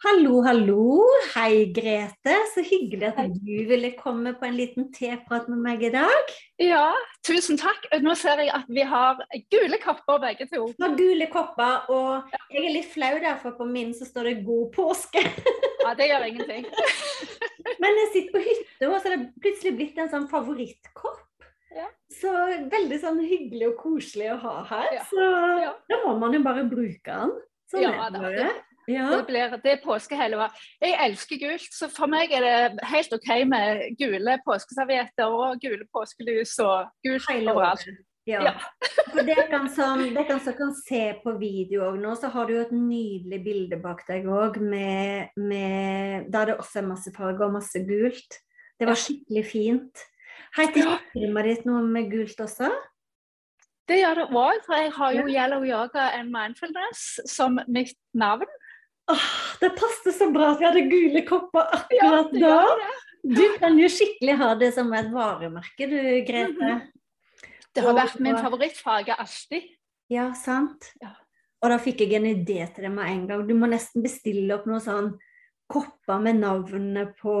Hallo, hallo. Hei, Grete. Så hyggelig at du ville komme på en liten teprat med meg i dag. Ja, tusen takk. Nå ser jeg at vi har gule kopper begge to. Vi har gule kopper, og jeg er litt flau der, for på min så står det 'God påske'. Ja, det gjør ingenting. Men jeg sitter på hytta, og så er det plutselig blitt en sånn favorittkopp. Ja. Så veldig sånn hyggelig og koselig å ha her. Ja. Så ja. da må man jo bare bruke den. Sånn ja, er det. Ja. Det, blir, det er påskehelga. Jeg elsker gult, så for meg er det helt OK med gule påskeservietter og gule påskelys og gult overalt. Ja. ja. For dere som, som, kan se på video nå, så har du jo et nydelig bilde bak deg òg, med, med, der det også er masse farger og masse gult. Det var skikkelig fint. Heter firmaet ditt noe med gult også? Det gjør det òg, for jeg har jo Yellow Yoga and Mindfulness som mitt navn. Åh, det passet så bra at vi hadde gule kopper akkurat ja, da. Du kan jo skikkelig ha det som et varemerke, du Grete. -hmm. Det har vært min favorittfarge alltid. Ja, sant. Ja. Og da fikk jeg en idé til det med en gang. Du må nesten bestille opp noe sånn kopper med navnet på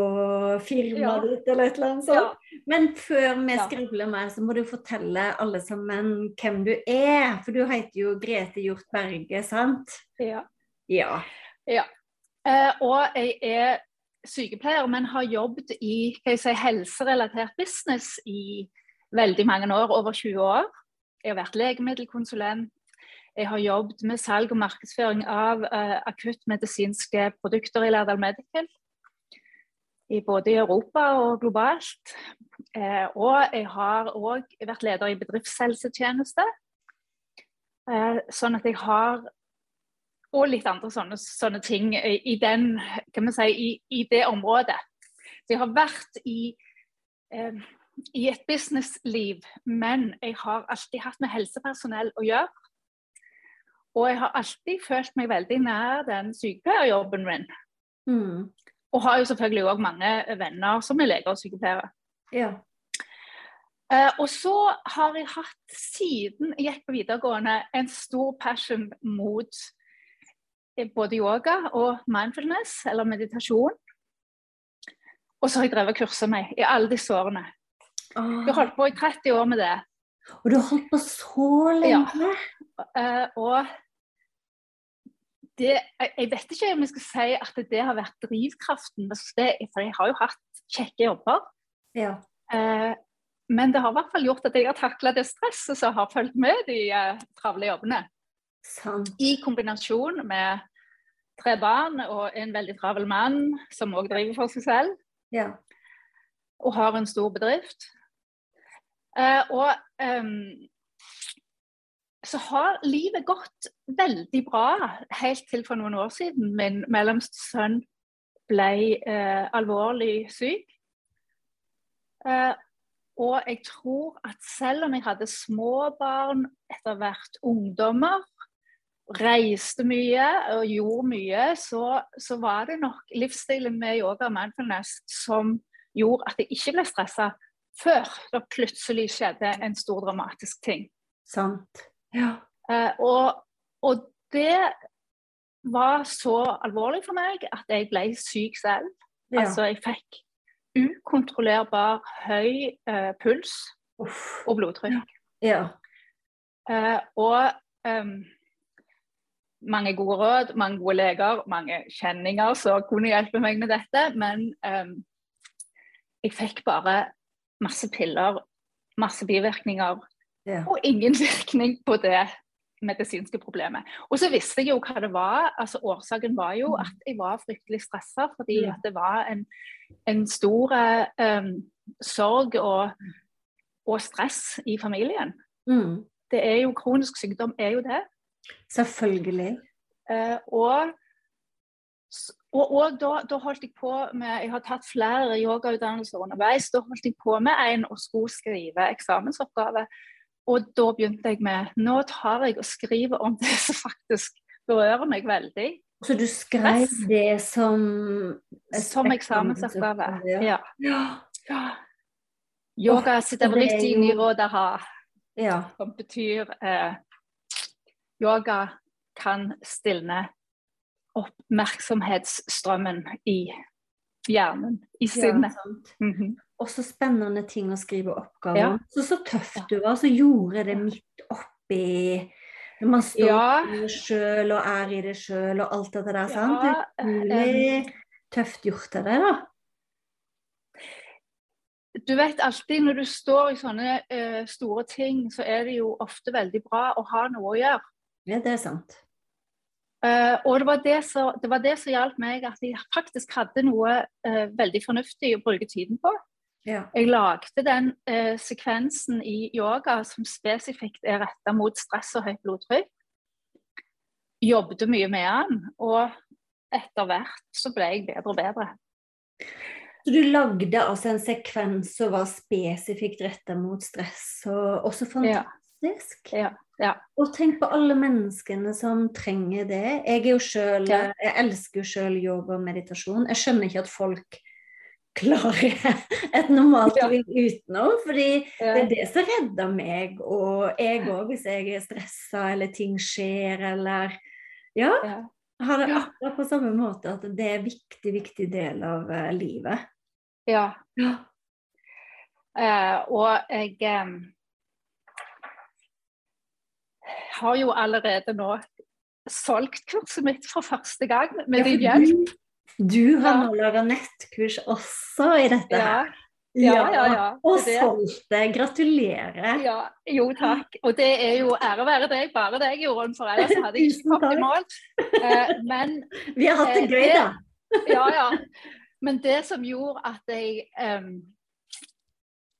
firmaet ja. ditt, eller et eller annet sånt. Ja. Men før vi skribler mer, så må du fortelle alle sammen hvem du er. For du heter jo Grete Hjort Berge, sant? Ja. ja. Ja. Eh, og jeg er sykepleier, men har jobbet i si, helserelatert business i veldig mange år, over 20 år. Jeg har vært legemiddelkonsulent. Jeg har jobbet med salg og markedsføring av uh, akuttmedisinske produkter i Lærdal Medical. I både i Europa og globalt. Eh, og jeg har òg vært leder i bedriftshelsetjeneste. Eh, sånn at jeg har og litt andre sånne, sånne ting i, den, si, i, i, det området. Så jeg har vært i, eh, i et businessliv, men jeg har alltid hatt med helsepersonell å gjøre. Og jeg har alltid følt meg veldig nær den sykepleierjobben min. Mm. Og har jo selvfølgelig òg mange venner som er leger og sykepleiere. Ja. Uh, og så har jeg hatt, siden jeg gikk på videregående, en stor passion mot både yoga og mindfulness, eller meditasjon. Og så har jeg drevet og kursa meg i alle disse årene. Oh. Jeg har holdt på i 30 år med det. Og du har holdt på så lenge? Ja. Uh, og det, jeg vet ikke om jeg skal si at det har vært drivkraften. For jeg har jo hatt kjekke jobber. Ja. Uh, men det har i hvert fall gjort at jeg har takla det stresset som har fulgt med de uh, travle jobbene. Sant. I kombinasjon med tre barn og en veldig travel mann som òg driver for seg selv. Ja. Og har en stor bedrift. Eh, og um, så har livet gått veldig bra helt til for noen år siden min mellomste sønn ble eh, alvorlig syk. Uh, og jeg tror at selv om jeg hadde små barn, etter hvert ungdommer, reiste mye og gjorde mye, så, så, var det nok livsstilen med yoga og mindfulness som gjorde at jeg ikke ble stressa før det plutselig skjedde en stor dramatisk ting. Sant. Ja. Eh, og, og, det var så alvorlig for meg at jeg ble syk selv. Ja. Altså, jeg fikk ukontrollerbar høy eh, puls Uff. og blodtrykk. Ja. Eh, og em, mange gode råd, mange gode leger, mange kjenninger som kunne hjelpe meg med dette. Men um, jeg fikk bare masse piller, masse bivirkninger yeah. og ingen virkning på det medisinske problemet. Og så visste jeg jo hva det var. altså Årsaken var jo at jeg var fryktelig stressa fordi Mm. at det var en, en stor um, sorg og, og stress i familien. Mm. Det er jo Kronisk sykdom er jo det. Selvfølgelig. Eh, og og, og da, da holdt jeg på med Jeg har tatt flere yogautdannelser underveis. Da holdt jeg på med en og skulle skrive eksamensoppgave. Og da begynte jeg med Nå tar jeg og skriver om det som faktisk berører meg veldig. Så du skrev Stress. det som Som eksamensoppgave. Ja. Ja. Ja. ja. Yoga sitter riktig er vritti jo- ja. som betyr eh, Yoga kan stilne oppmerksomhetsstrømmen i hjernen, i Ja, sinnet. sant. Mhm. Og så spennende ting å skrive oppgaver Ja. Så så tøft du var, så gjorde det midt oppi Når man står Ja. i det sjøl og er i det sjøl og alt dette der, sant? Ja, Det er utrolig tøft gjort av deg, da. Du vet alltid når du står i sånne uh, store ting, så er det jo ofte veldig bra å ha noe å gjøre. Ja, det er sant. Uh, og det var det, som, det var det som hjalp meg, at jeg faktisk hadde noe uh, veldig fornuftig å bruke tiden på. Ja. Jeg lagde den uh, sekvensen i yoga som spesifikt er retta mot stress og høyt blodtrykk. Jobbet mye med den, og etter hvert så ble jeg bedre og bedre. Så du lagde altså en sekvens som var spesifikt retta mot stress, og også fantastisk. Ja, ja. Og tenk på alle menneskene som trenger det. Jeg er jo selv, Ja. jeg elsker jo sjøl yoga og meditasjon. Jeg skjønner ikke at folk klarer et normalt Ja. liv utenom. fordi Ja. det er det som redder meg, og jeg òg, hvis jeg er stressa eller ting skjer eller Ja. ja. Har det akkurat på samme måte at det er en viktig, viktig del av eh, livet. ja. Ja. Uh, og jeg eh, har jo allerede nå solgt kurset mitt for første gang med din hjelp. Du, du har Ja. nå laga nettkurs også i dette Ja, her. ja, ja. ja. Og Det er solgt det. Gratulerer. Ja, jo takk. Og det er jo ære være deg, bare deg, Jorunn, for ellers hadde jeg ikke kommet i mål. Eh, men Vi har hatt det Eh, gøy, da. ja, ja. Men det som gjorde at jeg em,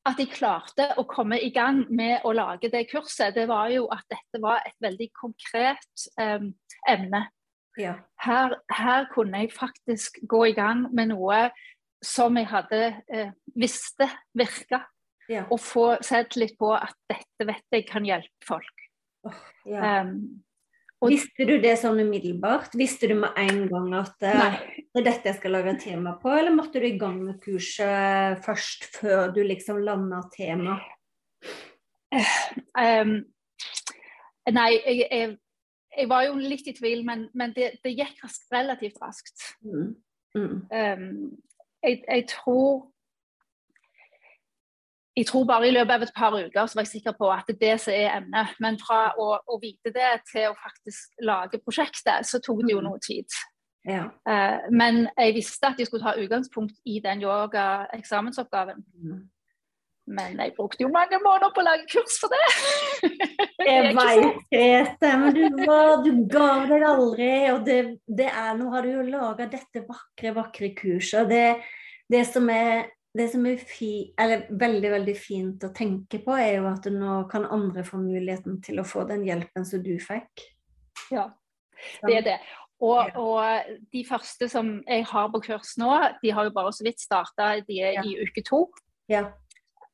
at jeg klarte å komme i gang med å lage det kurset, det var jo at dette var et veldig konkret um, emne. Ja. Her, her kunne jeg faktisk gå i gang med noe som jeg hadde eh, visste virka, Ja. og få sett litt på at dette vet jeg kan hjelpe folk. Ja. Em, og- Visste du det sånn umiddelbart? Visste du med en gang at eh, nei. det er dette jeg skal lage tema på, eller måtte du i gang med kurset først, før du liksom landa tema? Um, nei, jeg, jeg, jeg var jo litt i tvil, men, men det, det gikk raskt, relativt raskt. Mm. Mm. Um, jeg, jeg tror jeg tror bare i løpet av et par uker så var jeg sikker på at det er det som er emnet. Men fra å, å vite det til å faktisk lage prosjektet, så tok det jo Mm. noe tid. Ja. Uh, men jeg visste at jeg skulle ta utgangspunkt i den yoga-eksamensoppgaven. Mm. Men jeg brukte jo mange måneder på å lage kurs for det. Jeg veit det, men du, var, du ga deg aldri. Og det, det er, nå har du jo laga dette vakre, vakre kurset. Det, det som er, det som er fi, eller veldig veldig fint å tenke på, er jo at nå kan andre få muligheten til å få den hjelpen som du fikk. Ja, det er det. Og, og de første som jeg har på kurs nå, de har jo bare så vidt starta. De er Ja. i uke to. Ja.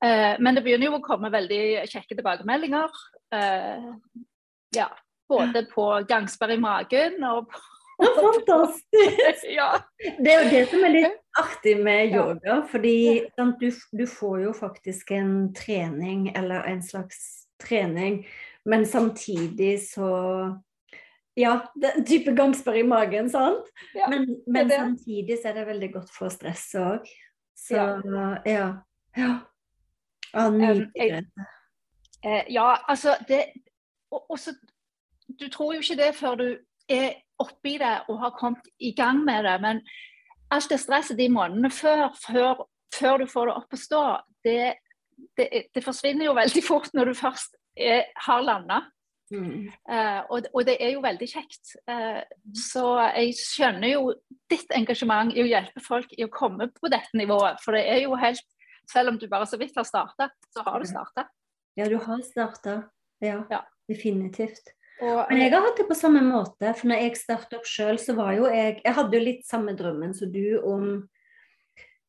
Eh, men det begynner jo å komme veldig kjekke tilbakemeldinger. Eh, ja, både på gangsperre i magen og på Ja, fantastisk! ja. Det er jo det som er litt artig med yoga, fordi sant, du, du får jo faktisk en trening, eller en slags trening, men samtidig så Ja, det, type gangsperre i magen, sant? Ja, men men det. samtidig så er det veldig godt for stresset òg. Så ja. Ja, ja nydelig, Grete. Eh, ja, altså det også, Du tror jo ikke det før du er oppi det og har kommet i gang med det. Men alt det stresset de månedene før, før, før du får det opp å stå, det, det, det, forsvinner jo veldig fort når du først er, har landa. Mm. Uh, og, og, det er jo veldig kjekt. Uh, så jeg skjønner jo ditt engasjement i å hjelpe folk i å komme på dette nivået. For det er jo helt Selv om du bare så vidt har starta, så har du starta. Ja, du har starta. Ja, ja, definitivt. Og, Men jeg har hatt det på samme måte. For når jeg starta opp sjøl, så var jo jeg Jeg hadde jo litt samme drømmen som du om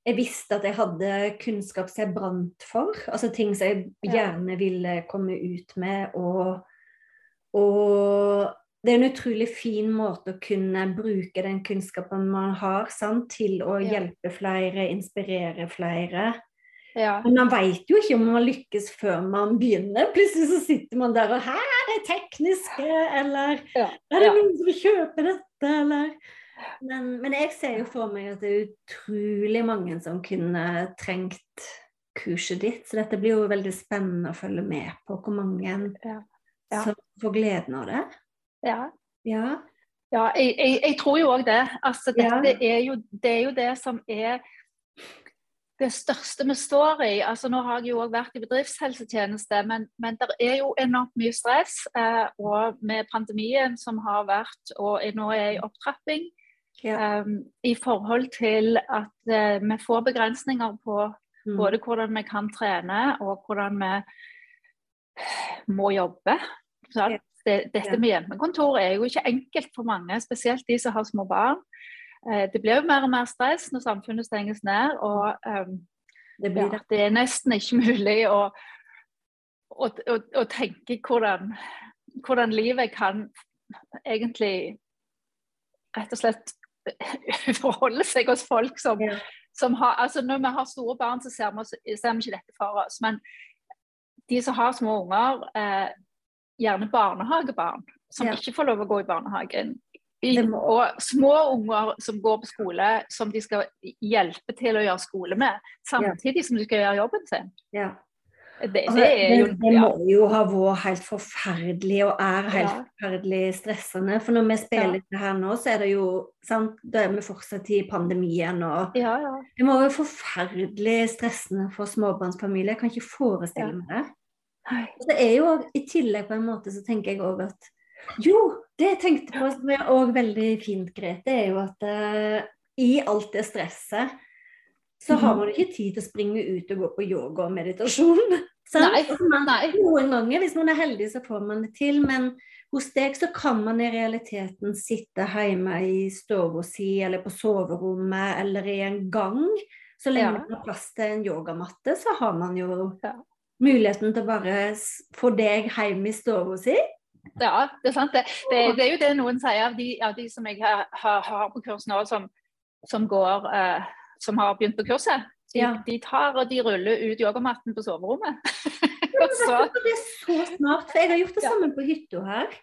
Jeg visste at jeg hadde kunnskap som jeg brant for. Altså ting som jeg gjerne ville komme ut med. Og, og det er en utrolig fin måte å kunne bruke den kunnskapen man har, sant? til å hjelpe flere, inspirere flere. Ja. Men man veit jo ikke om man lykkes før man begynner. Plutselig så sitter man der og 'Her er tekniske', eller ja. 'Er det noen som vil kjøpe dette', eller men, men, jeg ser jo for meg at det er utrolig mange som kunne trengt kurset ditt. Så dette blir jo veldig spennende å følge med på hvor mange ja. Ja. som får gleden av det. Ja. ja. ja jeg, jeg, jeg, tror jo òg det. Altså, dette er jo, det er jo det som er det største vi står i. altså Nå har jeg jo også vært i bedriftshelsetjeneste, men, men det er jo enormt mye stress. Eh, og med pandemien som har vært og nå er i opptrapping, ja. um, i forhold til at eh, vi får begrensninger på mm. både hvordan vi kan trene og hvordan vi må jobbe. Så det, dette med hjemmekontor er jo ikke enkelt for mange, spesielt de som har små barn. Eh, det blir jo mer og mer stress når samfunnet stenges ned. og um, det, ja, det. det, er nesten ikke mulig å, å, å, å tenke hvordan, hvordan, livet kan egentlig rett og slett forholde seg hos folk som, ja. som har altså Når vi har store barn, så ser vi, ser vi ikke dette for oss. Men de som har små unger, eh, gjerne barnehagebarn, som ja. ikke får lov å gå i barnehagen, og små unger som går på skole, som de skal hjelpe til å gjøre skole med, samtidig som de skal gjøre jobben sin. Ja. Det, det, jo, ja. det, må jo ha vært helt forferdelig, og er helt ja. forferdelig stressende. For når vi spiller ja. det her nå, så er det jo sant, Da er vi fortsatt i pandemien. og ja, Det må være forferdelig stressende for småbarnsfamilier. Jeg kan ikke forestille meg det. Og det er jo I tillegg på en måte så tenker jeg òg at jo, det jeg tenkte på som er òg veldig fint, Grete, er jo at uh, i alt det stresset så har mhm. man ikke tid til å springe ut og gå på yoga og meditasjon. Nei, nei. Noen ganger, hvis man er heldig, så får man det til. Men hos deg så kan man i realiteten sitte hjemme i stua si eller på soverommet eller i en gang. Så lenge ja. man har plass til en yogamatte, så har man jo ja. muligheten til å bare få deg hjem i stua si. Ja, det er. Det, det, det, er jo det noen sier av de, av de som jeg har, har, på kurs nå, som, som, går, eh, som har begynt på kurset. De, ja. de, tar og de ruller ut yogamatten på soverommet. ja, Det er så smart. For jeg har gjort det sammen på hytta her.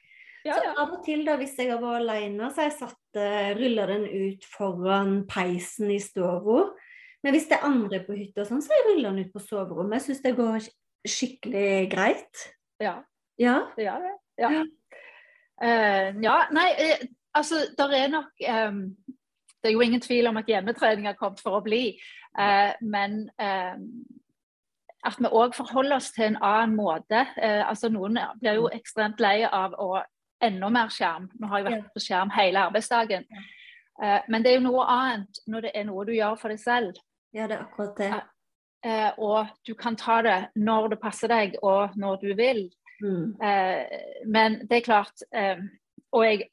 Ja, så av og til da, hvis jeg var alene, så har jeg satt, uh, ruller den ut foran peisen i stua. Men hvis det er andre på hytta, sånn, så jeg ruller den ut på soverommet. Jeg syns det går skikkelig greit. Ja, ja. det gjør det. Ja. Uh, ja nei, uh, altså der er nok um, Det er jo ingen tvil om at hjemmetrening har kommet for å bli. Uh, men at vi òg forholder oss til en annen måte. altså Noen blir jo ekstremt lei av å enda mer skjerm. Nå har jeg vært på skjerm hele arbeidsdagen. men det er jo noe annet når det er noe du gjør for deg selv. Ja, det er akkurat det. og du kan ta det når det passer deg, og når du vil. Mm. Eh, men det er klart eh, Og jeg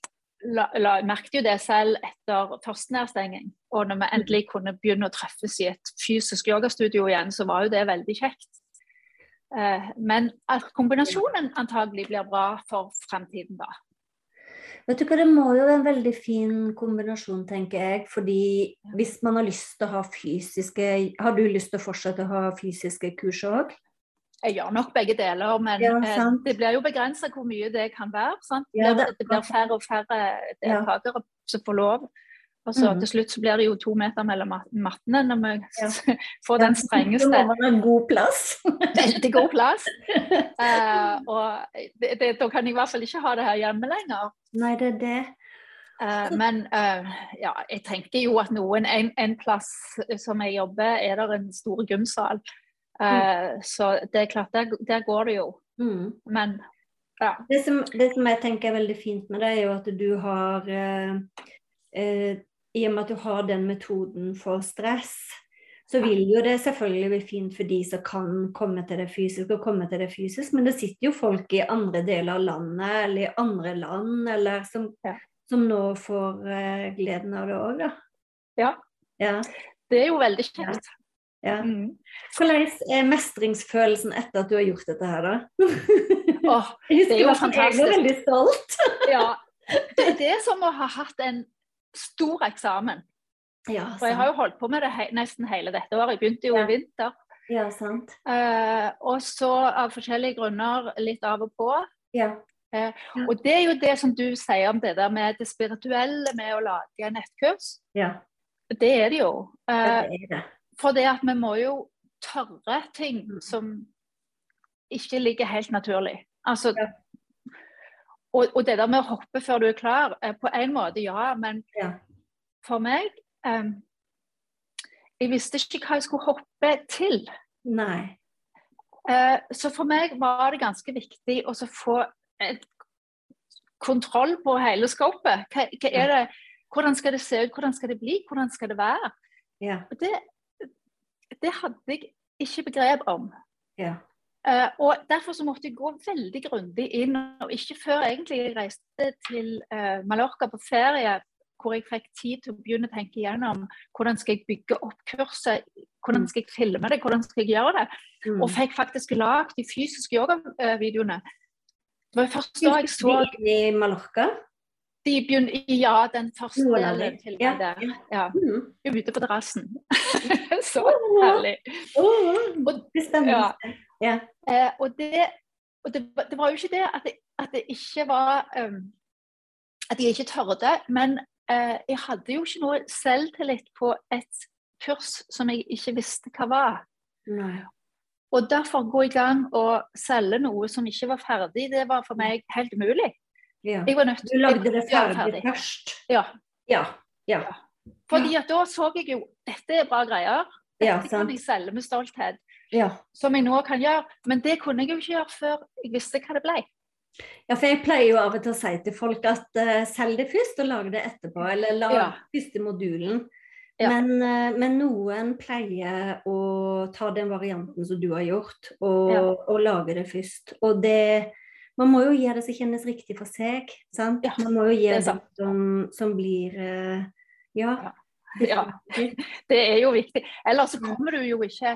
la, la, merket jo det selv etter første nedstenging. Og når vi mm. endelig kunne begynne å treffes i et fysisk yogastudio igjen, så var jo det veldig kjekt. Eh, men kombinasjonen antagelig blir bra for fremtiden, da. Vet du hva, Det må jo være en veldig fin kombinasjon, tenker jeg. fordi hvis man har lyst til å ha fysiske Har du lyst til å fortsette å ha fysiske kurs òg? Jeg gjør nok begge deler, men ja, eh, det blir jo begrensa hvor mye det kan være. Ja, det, det, blir færre og færre deltakere som får lov. Og så mm. til slutt så blir det jo to meter mellom mattene når vi Ja. får den strengeste. Da må man ha god plass. Veldig god plass. uh, og det, det, da kan jeg i hvert fall ikke ha det her hjemme lenger. Nei, det er det. Uh, men uh, ja, jeg tenker jo at noen en, en plass som jeg jobber, er det en stor gymsal. Eh, Så det er klart, der, der går det jo. Mm. Men ja. Det som, det som jeg tenker er veldig fint med det, er jo at du har eh, eh, I og med at du har den metoden for stress, så vil jo det selvfølgelig bli fint for de som kan komme til det fysisk og komme til det fysisk, men det sitter jo folk i andre deler av landet eller i andre land eller som, Ja. som nå får eh, gleden av det òg, da. Ja. ja. Det er jo veldig kjekt. Ja. Mm. Hvordan er mestringsfølelsen etter at du har gjort dette her, da? Oh, Det er jo fantastisk. Jeg er veldig stolt. ja. Det er det som å ha hatt en stor eksamen. Ja, For jeg har jo holdt på med det he nesten hele dette året. Jeg begynte jo Ja. i vinter. Ja, sant. Eh, og så av forskjellige grunner litt av og på. Ja. Og det er jo det som du sier om det der med det spirituelle med å lage nettkurs. ja. Det er det jo. Eh, det er det. For det at vi må jo tørre ting som ikke ligger helt naturlig. Altså, Ja. og, og det der med å hoppe før du er klar, eh, på en måte ja, men Ja. for meg um, Jeg visste ikke hva jeg skulle hoppe til. Nei. Uh, så for meg var det ganske viktig å få et kontroll på hele skopet. Hva, hva er det, hvordan skal det se ut, hvordan skal det bli, hvordan skal det være? Ja. Det, det hadde jeg ikke begrep om. Ja. Uh, og Derfor så måtte jeg gå veldig grundig inn, og ikke før egentlig jeg reiste til uh, Mallorca på ferie, hvor jeg fikk tid til å begynne å tenke igjennom hvordan skal jeg bygge opp kurset, hvordan skal jeg filme det, hvordan skal jeg gjøre det. Mm. Og fikk faktisk lagd de fysiske yogavideoene. Det var første først da jeg så I Mallorca? De begynner, Ja, den første delen til Ja, der. ja. Ja, Mm. ute på terrassen. så herlig. Det stemmer. Ja. Ja. Eh, og det, og det, var- det var jo ikke det at det, at det ikke var um, At jeg ikke tørde, men eh, jeg hadde jo ikke noe selvtillit på et kurs som jeg ikke visste hva var. Nei. Og derfor gå i gang og selge noe som ikke var ferdig, det var for meg helt umulig. Ja. Jeg var nødt til Du lagde det ferdig først? Ja. Ja. Ja. Fordi at da så jeg jo dette er bra greier. Ja, Dette kan jeg selge med stolthet. Ja. Som jeg nå kan gjøre. Men det kunne jeg jo ikke gjøre før jeg visste hva det ble. ja, for jeg pleier jo av og til å si til folk at uh, selg det først og lag det etterpå. Eller lag Ja. første modulen. Ja. Men, uh, men noen pleier å ta den varianten som du har gjort, og, Ja. og lage det først. Og det Man må jo gjøre det som kjennes riktig for seg. Sant? Ja, Man må jo det gjøre er det, som, som blir eh, Ja. Ja. Det er jo viktig. Ellers så kommer du jo ikke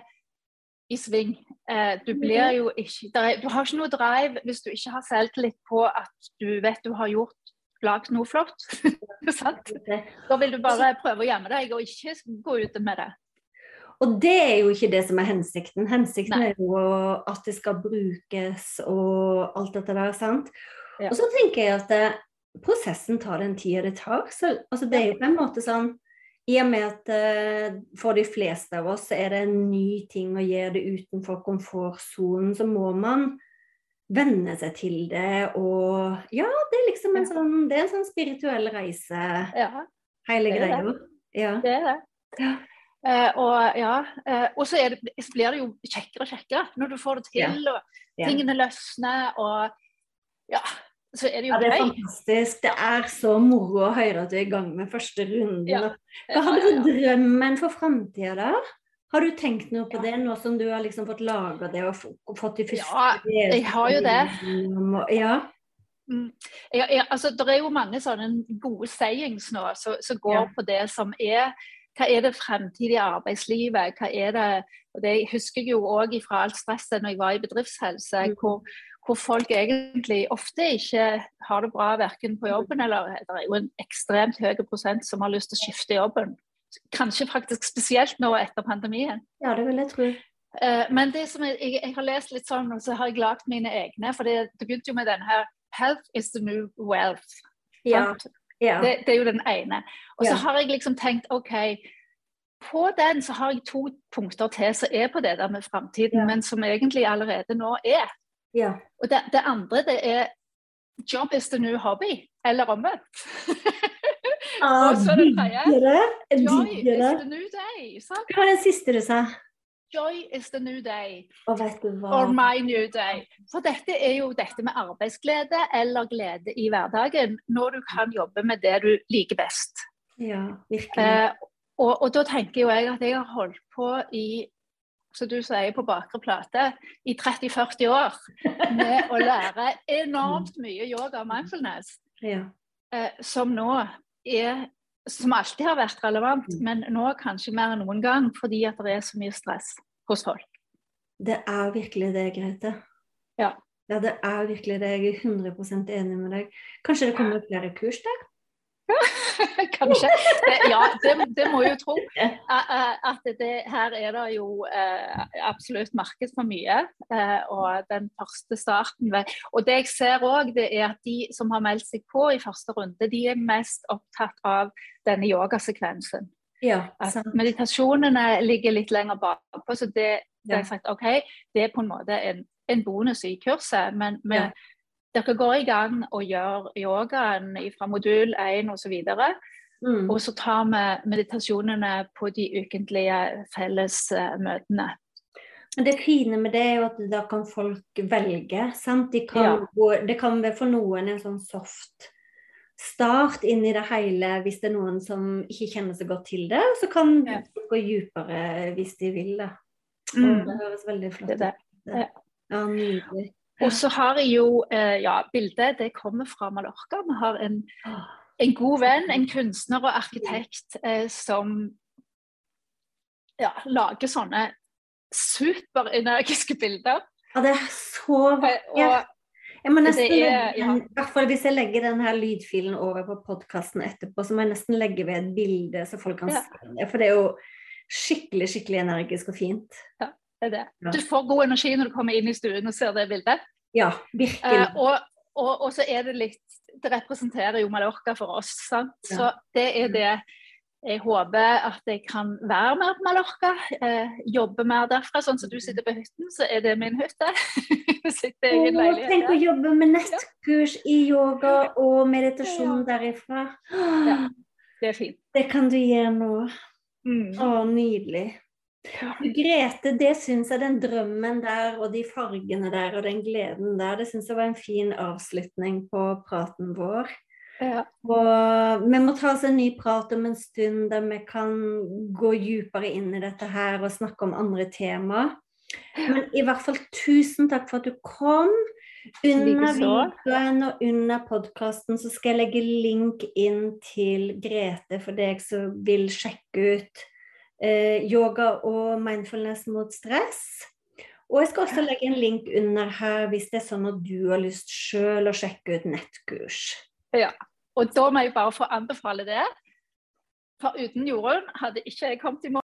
i sving. Eh, du blir jo ikke Du har ikke noe drive hvis du ikke har selvtillit på at du vet du har gjort lagd noe flott. Sant? Da vil du bare prøve å gjemme deg og ikke gå ut med det. Og det er jo ikke det som er hensikten. Hensikten Nei. er jo at det skal brukes og alt dette der. sant? Ja. Og så tenker jeg at det, prosessen tar den tida det tar. Så, altså, det er jo på en måte sånn I og med at eh, for de fleste av oss er det en ny ting å gjøre det utenfor komfortsonen, så må man venne seg til det. Og ja, det er liksom en sånn, det er en sånn spirituell reise, Ja, hele det er det. greia. Ja. det er det. Ja. Eh, og ja, eh, og så, det, så blir det jo kjekkere og kjekkere når du får det til, og tingene løsner, og ja, så er det jo Ja, det er fantastisk. Det er så moro å høre at du er i gang med første runden. Ja. Hva har Ja, ja, du drømmen for framtida, da? Har du tenkt noe på Ja. det, nå som du har liksom fått laga det og fått de første Ja, jeg har jo det. Ja. Mm. Jeg, jeg, altså, det er jo mange sånne gode sayings nå som går Ja. på det som er Hva er det fremtidige arbeidslivet? Hva er det, og det husker jeg jo òg fra alt stresset når jeg var i bedriftshelse, Mm. hvor, hvor folk egentlig ofte ikke har det bra verken på jobben, eller det er jo en ekstremt høy prosent som har lyst til å skifte jobben. Kanskje faktisk spesielt nå etter pandemien. ja, det vil jeg tro. Eh, men det som jeg, jeg, jeg har lest litt sånn, og så har jeg lagd mine egne. For det, det begynte jo med den her 'Health is the new wealth'. Ja. Ja. Det, det, er jo den ene. Og så Ja. har jeg liksom tenkt OK, på den så har jeg to punkter til som er på det der med framtiden, Ja. men som egentlig allerede nå er. ja. Og det, det andre det er Job is the new hobby, eller omvendt. Ah, Og så det tredje. Jeg Joy is the new day. Sant? Hva var det siste du sa? Joy is the new day. Og vet du hva? Or my new day. For dette er jo dette med arbeidsglede eller glede i hverdagen, når du kan jobbe med det du liker best. Ja, virkelig. Eh, og, og da tenker jo jeg at jeg har holdt på i som du sier på bakre plate, i 30-40 år med å lære enormt mye yoga og mindfulness, Ja. eh, som nå er som alltid har vært relevant, men nå kanskje mer enn noen gang fordi at det er så mye stress hos folk. Det er virkelig det, Grete. Ja. Ja, det er virkelig det. Jeg er 100 enig med deg. Kanskje det kommer flere kurs der? Kanskje. Det, ja, det, det må jo tro. A- a- At det, her er det jo eh, absolutt marked for mye. Eh, og den første starten Og det jeg ser òg, det er at de som har meldt seg på i første runde, de er mest opptatt av denne yogasekvensen. Ja, At meditasjonene ligger litt lenger bakpå. Så det, det er sagt okay, det er på en måte en, en bonus i kurset. Men, men Ja. Dere går i gang og gjør yogaen fra modul 1 osv. Mm. Og så tar vi meditasjonene på de ukentlige fellesmøtene. Det fine med det er jo at da kan folk velge. sant? De kan Ja. gå, det kan være for noen en sånn soft start inn i det hele hvis det er noen som ikke kjenner så godt til det. Så kan Ja. de gå dypere hvis de vil. da. Mm. Det høres veldig flott ut. Ja, nydelig. Og så har jeg jo eh, ja, bildet det kommer fra Mallorca. Vi har en, en god venn, en kunstner og arkitekt eh, som ja, lager sånne superenergiske bilder. Ja, det er så Eh, vakkert. Jeg må nesten er- ja. hvert fall Hvis jeg legger denne lydfilen over på podkasten etterpå, så må jeg nesten legge ved et bilde, så folk kan Ja. se det. For det er jo skikkelig, skikkelig energisk og fint. Det det. Ja. Du får god energi når du kommer inn i stuen og ser det bildet. Ja, virkelig. Eh, og, og, og så er det litt Det representerer jo Mallorca for oss, sant. Ja. Så det er det jeg håper at jeg kan være mer på Mallorca. Eh, jobbe mer derfra. Sånn som du sitter på hytten, så er det min hytte. sitter jeg i en leilighet tenk å jobbe med nettkurs i yoga og meditasjon derifra. Ja. Det er fint. Det kan du gjøre nå. Mm. Å, nydelig. Grete, det syns jeg den drømmen der og de fargene der og den gleden der, det syns jeg var en fin avslutning på praten vår. Ja. Og vi må ta oss en ny prat om en stund der vi kan gå dypere inn i dette her og snakke om andre tema. Men i hvert fall tusen takk for at du kom. Under videoen og under podkasten så skal jeg legge link inn til Grete for deg som vil sjekke ut yoga og mindfulness mot stress. Og jeg skal også legge en link under her hvis det er sånn at du har lyst sjøl å sjekke ut nettkurs. Ja, Og da må jeg bare få anbefale det. For uten Jorunn hadde ikke jeg kommet i mål.